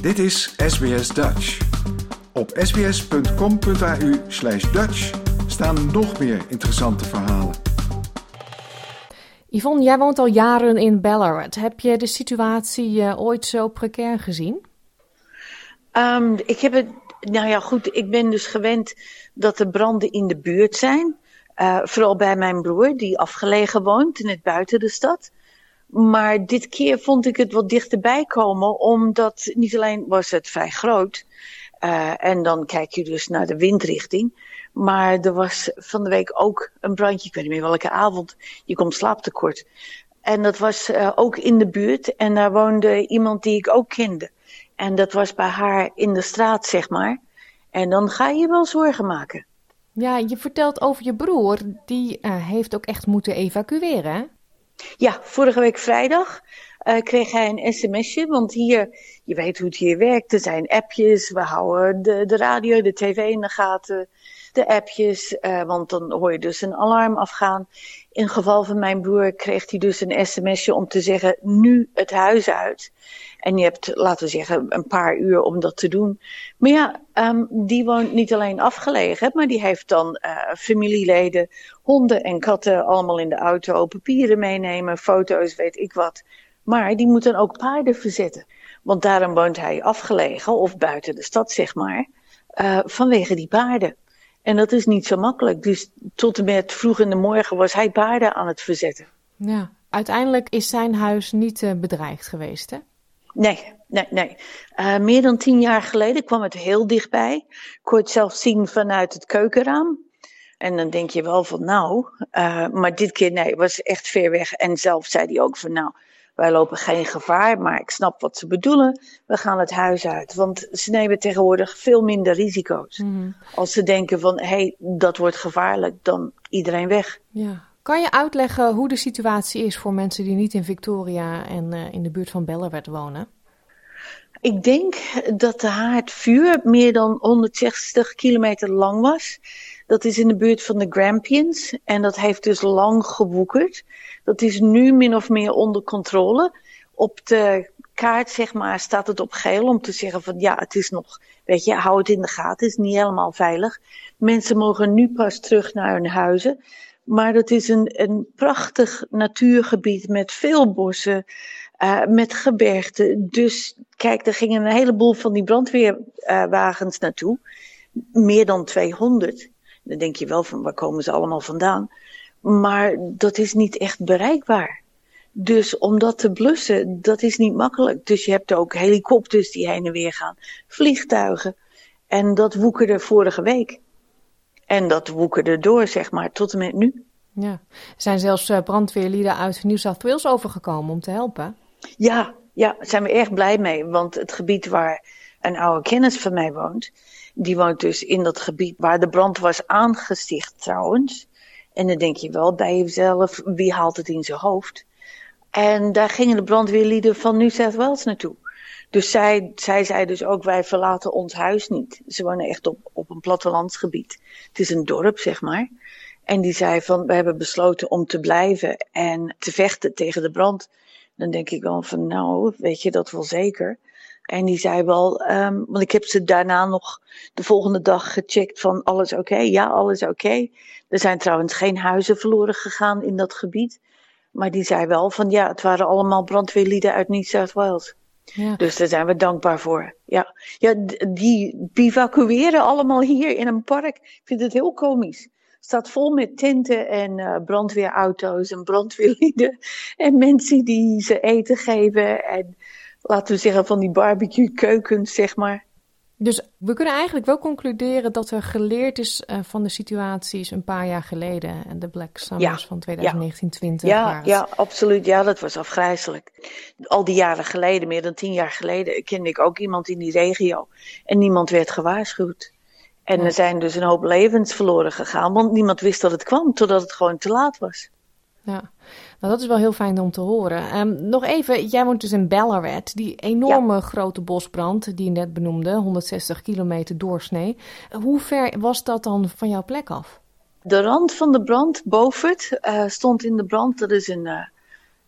Dit is SBS Dutch. Op sbs.com.au slash Dutch staan nog meer interessante verhalen. Yvonne, jij woont al jaren in Ballarat. Heb je de situatie uh, ooit zo precair gezien? Um, ik heb het, nou ja, goed, ik ben dus gewend dat er branden in de buurt zijn. Uh, vooral bij mijn broer, die afgelegen woont, net buiten de stad. Maar dit keer vond ik het wat dichterbij komen, omdat niet alleen was het vrij groot. Uh, en dan kijk je dus naar de windrichting. Maar er was van de week ook een brandje, ik weet niet meer welke avond. Je komt slaaptekort. En dat was uh, ook in de buurt. En daar woonde iemand die ik ook kende. En dat was bij haar in de straat, zeg maar. En dan ga je wel zorgen maken. Ja, je vertelt over je broer. Die uh, heeft ook echt moeten evacueren? Ja, vorige week vrijdag uh, kreeg hij een sms'je. Want hier, je weet hoe het hier werkt. Er zijn appjes. We houden de, de radio, de tv in de gaten. De appjes. Uh, want dan hoor je dus een alarm afgaan. In geval van mijn broer kreeg hij dus een sms'je om te zeggen: nu het huis uit. En je hebt, laten we zeggen, een paar uur om dat te doen. Maar ja, um, die woont niet alleen afgelegen, maar die heeft dan uh, familieleden, honden en katten allemaal in de auto, papieren meenemen, foto's, weet ik wat. Maar die moet dan ook paarden verzetten. Want daarom woont hij afgelegen of buiten de stad, zeg maar, uh, vanwege die paarden. En dat is niet zo makkelijk. Dus tot en met vroeg in de morgen was hij paarden aan het verzetten. Ja, uiteindelijk is zijn huis niet uh, bedreigd geweest, hè? Nee, nee, nee. Uh, meer dan tien jaar geleden kwam het heel dichtbij. Ik kon het zelf zien vanuit het keukenraam. En dan denk je wel van nou, uh, maar dit keer nee, het was echt ver weg. En zelf zei hij ook van nou, wij lopen geen gevaar, maar ik snap wat ze bedoelen. We gaan het huis uit. Want ze nemen tegenwoordig veel minder risico's. Mm-hmm. Als ze denken van hé, hey, dat wordt gevaarlijk, dan iedereen weg. Ja. Kan je uitleggen hoe de situatie is voor mensen die niet in Victoria en uh, in de buurt van Bellerwerd wonen? Ik denk dat de haardvuur meer dan 160 kilometer lang was. Dat is in de buurt van de Grampians en dat heeft dus lang gewoekerd. Dat is nu min of meer onder controle. Op de kaart zeg maar staat het op geel om te zeggen van ja, het is nog, weet je, hou het in de gaten, het is niet helemaal veilig. Mensen mogen nu pas terug naar hun huizen. Maar dat is een, een prachtig natuurgebied met veel bossen, uh, met gebergten. Dus kijk, er gingen een heleboel van die brandweerwagens naartoe. Meer dan 200. Dan denk je wel van waar komen ze allemaal vandaan. Maar dat is niet echt bereikbaar. Dus om dat te blussen, dat is niet makkelijk. Dus je hebt ook helikopters die heen en weer gaan, vliegtuigen. En dat woekerde vorige week. En dat woekerde door, zeg maar, tot en met nu. Ja, er zijn zelfs uh, brandweerlieden uit New South Wales overgekomen om te helpen. Ja, ja, daar zijn we erg blij mee. Want het gebied waar een oude kennis van mij woont, die woont dus in dat gebied waar de brand was aangesticht trouwens. En dan denk je wel bij jezelf, wie haalt het in zijn hoofd? En daar gingen de brandweerlieden van New South Wales naartoe. Dus zij, zij zei dus ook, wij verlaten ons huis niet. Ze wonen echt op, op een plattelandsgebied. Het is een dorp, zeg maar. En die zei van, we hebben besloten om te blijven en te vechten tegen de brand. Dan denk ik wel van, nou, weet je dat wel zeker. En die zei wel, um, want ik heb ze daarna nog de volgende dag gecheckt van alles oké. Okay? Ja, alles oké. Okay. Er zijn trouwens geen huizen verloren gegaan in dat gebied. Maar die zei wel van, ja, het waren allemaal brandweerlieden uit New South Wales. Ja. Dus daar zijn we dankbaar voor. Ja, ja die bivakkueren allemaal hier in een park. Ik vind het heel komisch. Staat vol met tenten en uh, brandweerauto's en brandweerlieden. En mensen die ze eten geven. En laten we zeggen van die barbecue keukens, zeg maar. Dus we kunnen eigenlijk wel concluderen dat er geleerd is uh, van de situaties een paar jaar geleden. En de Black Summers ja. van 2019 Ja, ja, absoluut. Ja, dat was afgrijzelijk. Al die jaren geleden, meer dan tien jaar geleden, kende ik ook iemand in die regio. En niemand werd gewaarschuwd. En er zijn dus een hoop levens verloren gegaan, want niemand wist dat het kwam, totdat het gewoon te laat was. Ja, nou dat is wel heel fijn om te horen. Um, nog even, jij woont dus in Ballarat, die enorme ja. grote bosbrand die je net benoemde, 160 kilometer doorsnee. Hoe ver was dat dan van jouw plek af? De rand van de brand, Beaufort, uh, stond in de brand. Dat is een, uh,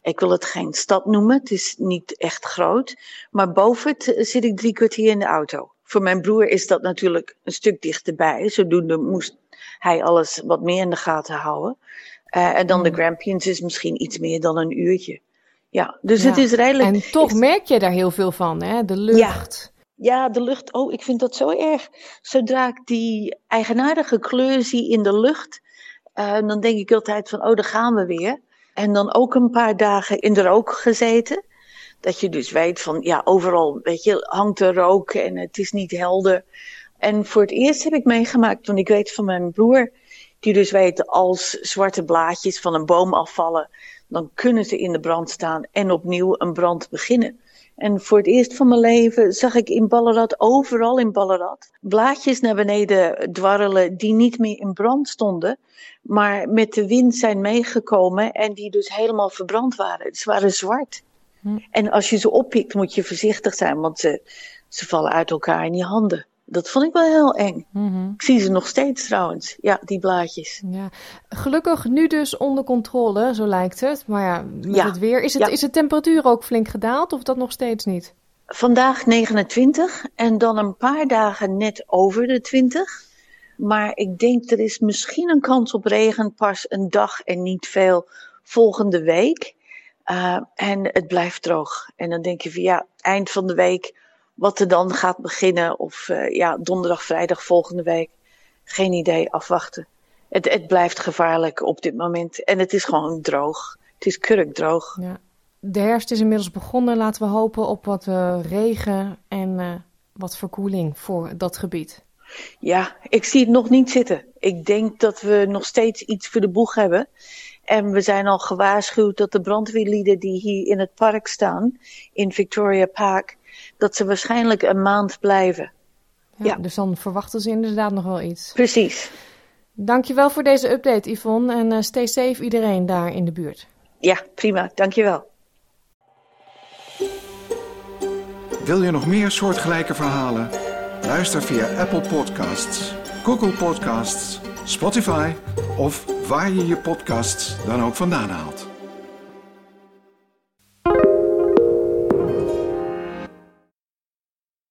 Ik wil het geen stad noemen, het is niet echt groot. Maar boven het zit ik drie kwartier in de auto. Voor mijn broer is dat natuurlijk een stuk dichterbij. Zodoende moest hij alles wat meer in de gaten houden. Uh, en dan de Grampians is misschien iets meer dan een uurtje. Ja, dus het is redelijk. En toch merk je daar heel veel van, hè? De lucht. Ja. ja, de lucht. Oh, ik vind dat zo erg. Zodra ik die eigenaardige kleur zie in de lucht, uh, dan denk ik altijd van, oh, daar gaan we weer. En dan ook een paar dagen in de rook gezeten. Dat je dus weet van, ja, overal, weet je, hangt er rook en het is niet helder. En voor het eerst heb ik meegemaakt, want ik weet van mijn broer, die dus weet als zwarte blaadjes van een boom afvallen, dan kunnen ze in de brand staan en opnieuw een brand beginnen. En voor het eerst van mijn leven zag ik in Ballarat, overal in Ballarat, blaadjes naar beneden dwarrelen die niet meer in brand stonden, maar met de wind zijn meegekomen en die dus helemaal verbrand waren. Ze waren zwart. Hm. En als je ze oppikt, moet je voorzichtig zijn, want ze, ze vallen uit elkaar in je handen. Dat vond ik wel heel eng. Mm Ik zie ze nog steeds trouwens, ja, die blaadjes. Ja. Gelukkig nu dus onder controle, zo lijkt het. Maar ja, met het weer. Is, het, is de temperatuur ook flink gedaald of dat nog steeds niet? Vandaag 29 en dan een paar dagen net over de 20. Maar ik denk er is misschien een kans op regen pas een dag en niet veel volgende week. Uh, en het blijft droog. En dan denk je van ja, eind van de week wat er dan gaat beginnen. Of uh, ja, donderdag, vrijdag volgende week. Geen idee, afwachten. Het, het blijft gevaarlijk op dit moment. En het is gewoon droog. Het is kurkdroog. Ja. De herfst is inmiddels begonnen. Laten we hopen op wat uh, regen en wat verkoeling voor dat gebied. Ja, ik zie het nog niet zitten. Ik denk dat we nog steeds iets voor de boeg hebben. En we zijn al gewaarschuwd dat de brandweerlieden die hier in het park staan, in Victoria Park, dat ze waarschijnlijk een maand blijven. Ja, Dus dan verwachten ze inderdaad nog wel iets. Precies. Dankjewel voor deze update, Yvonne. En uh, stay safe iedereen daar in de buurt. Ja, prima. Dankjewel. Wil je nog meer soortgelijke verhalen? Luister via Apple Podcasts, Google Podcasts, Spotify of waar je je podcasts dan ook vandaan haalt.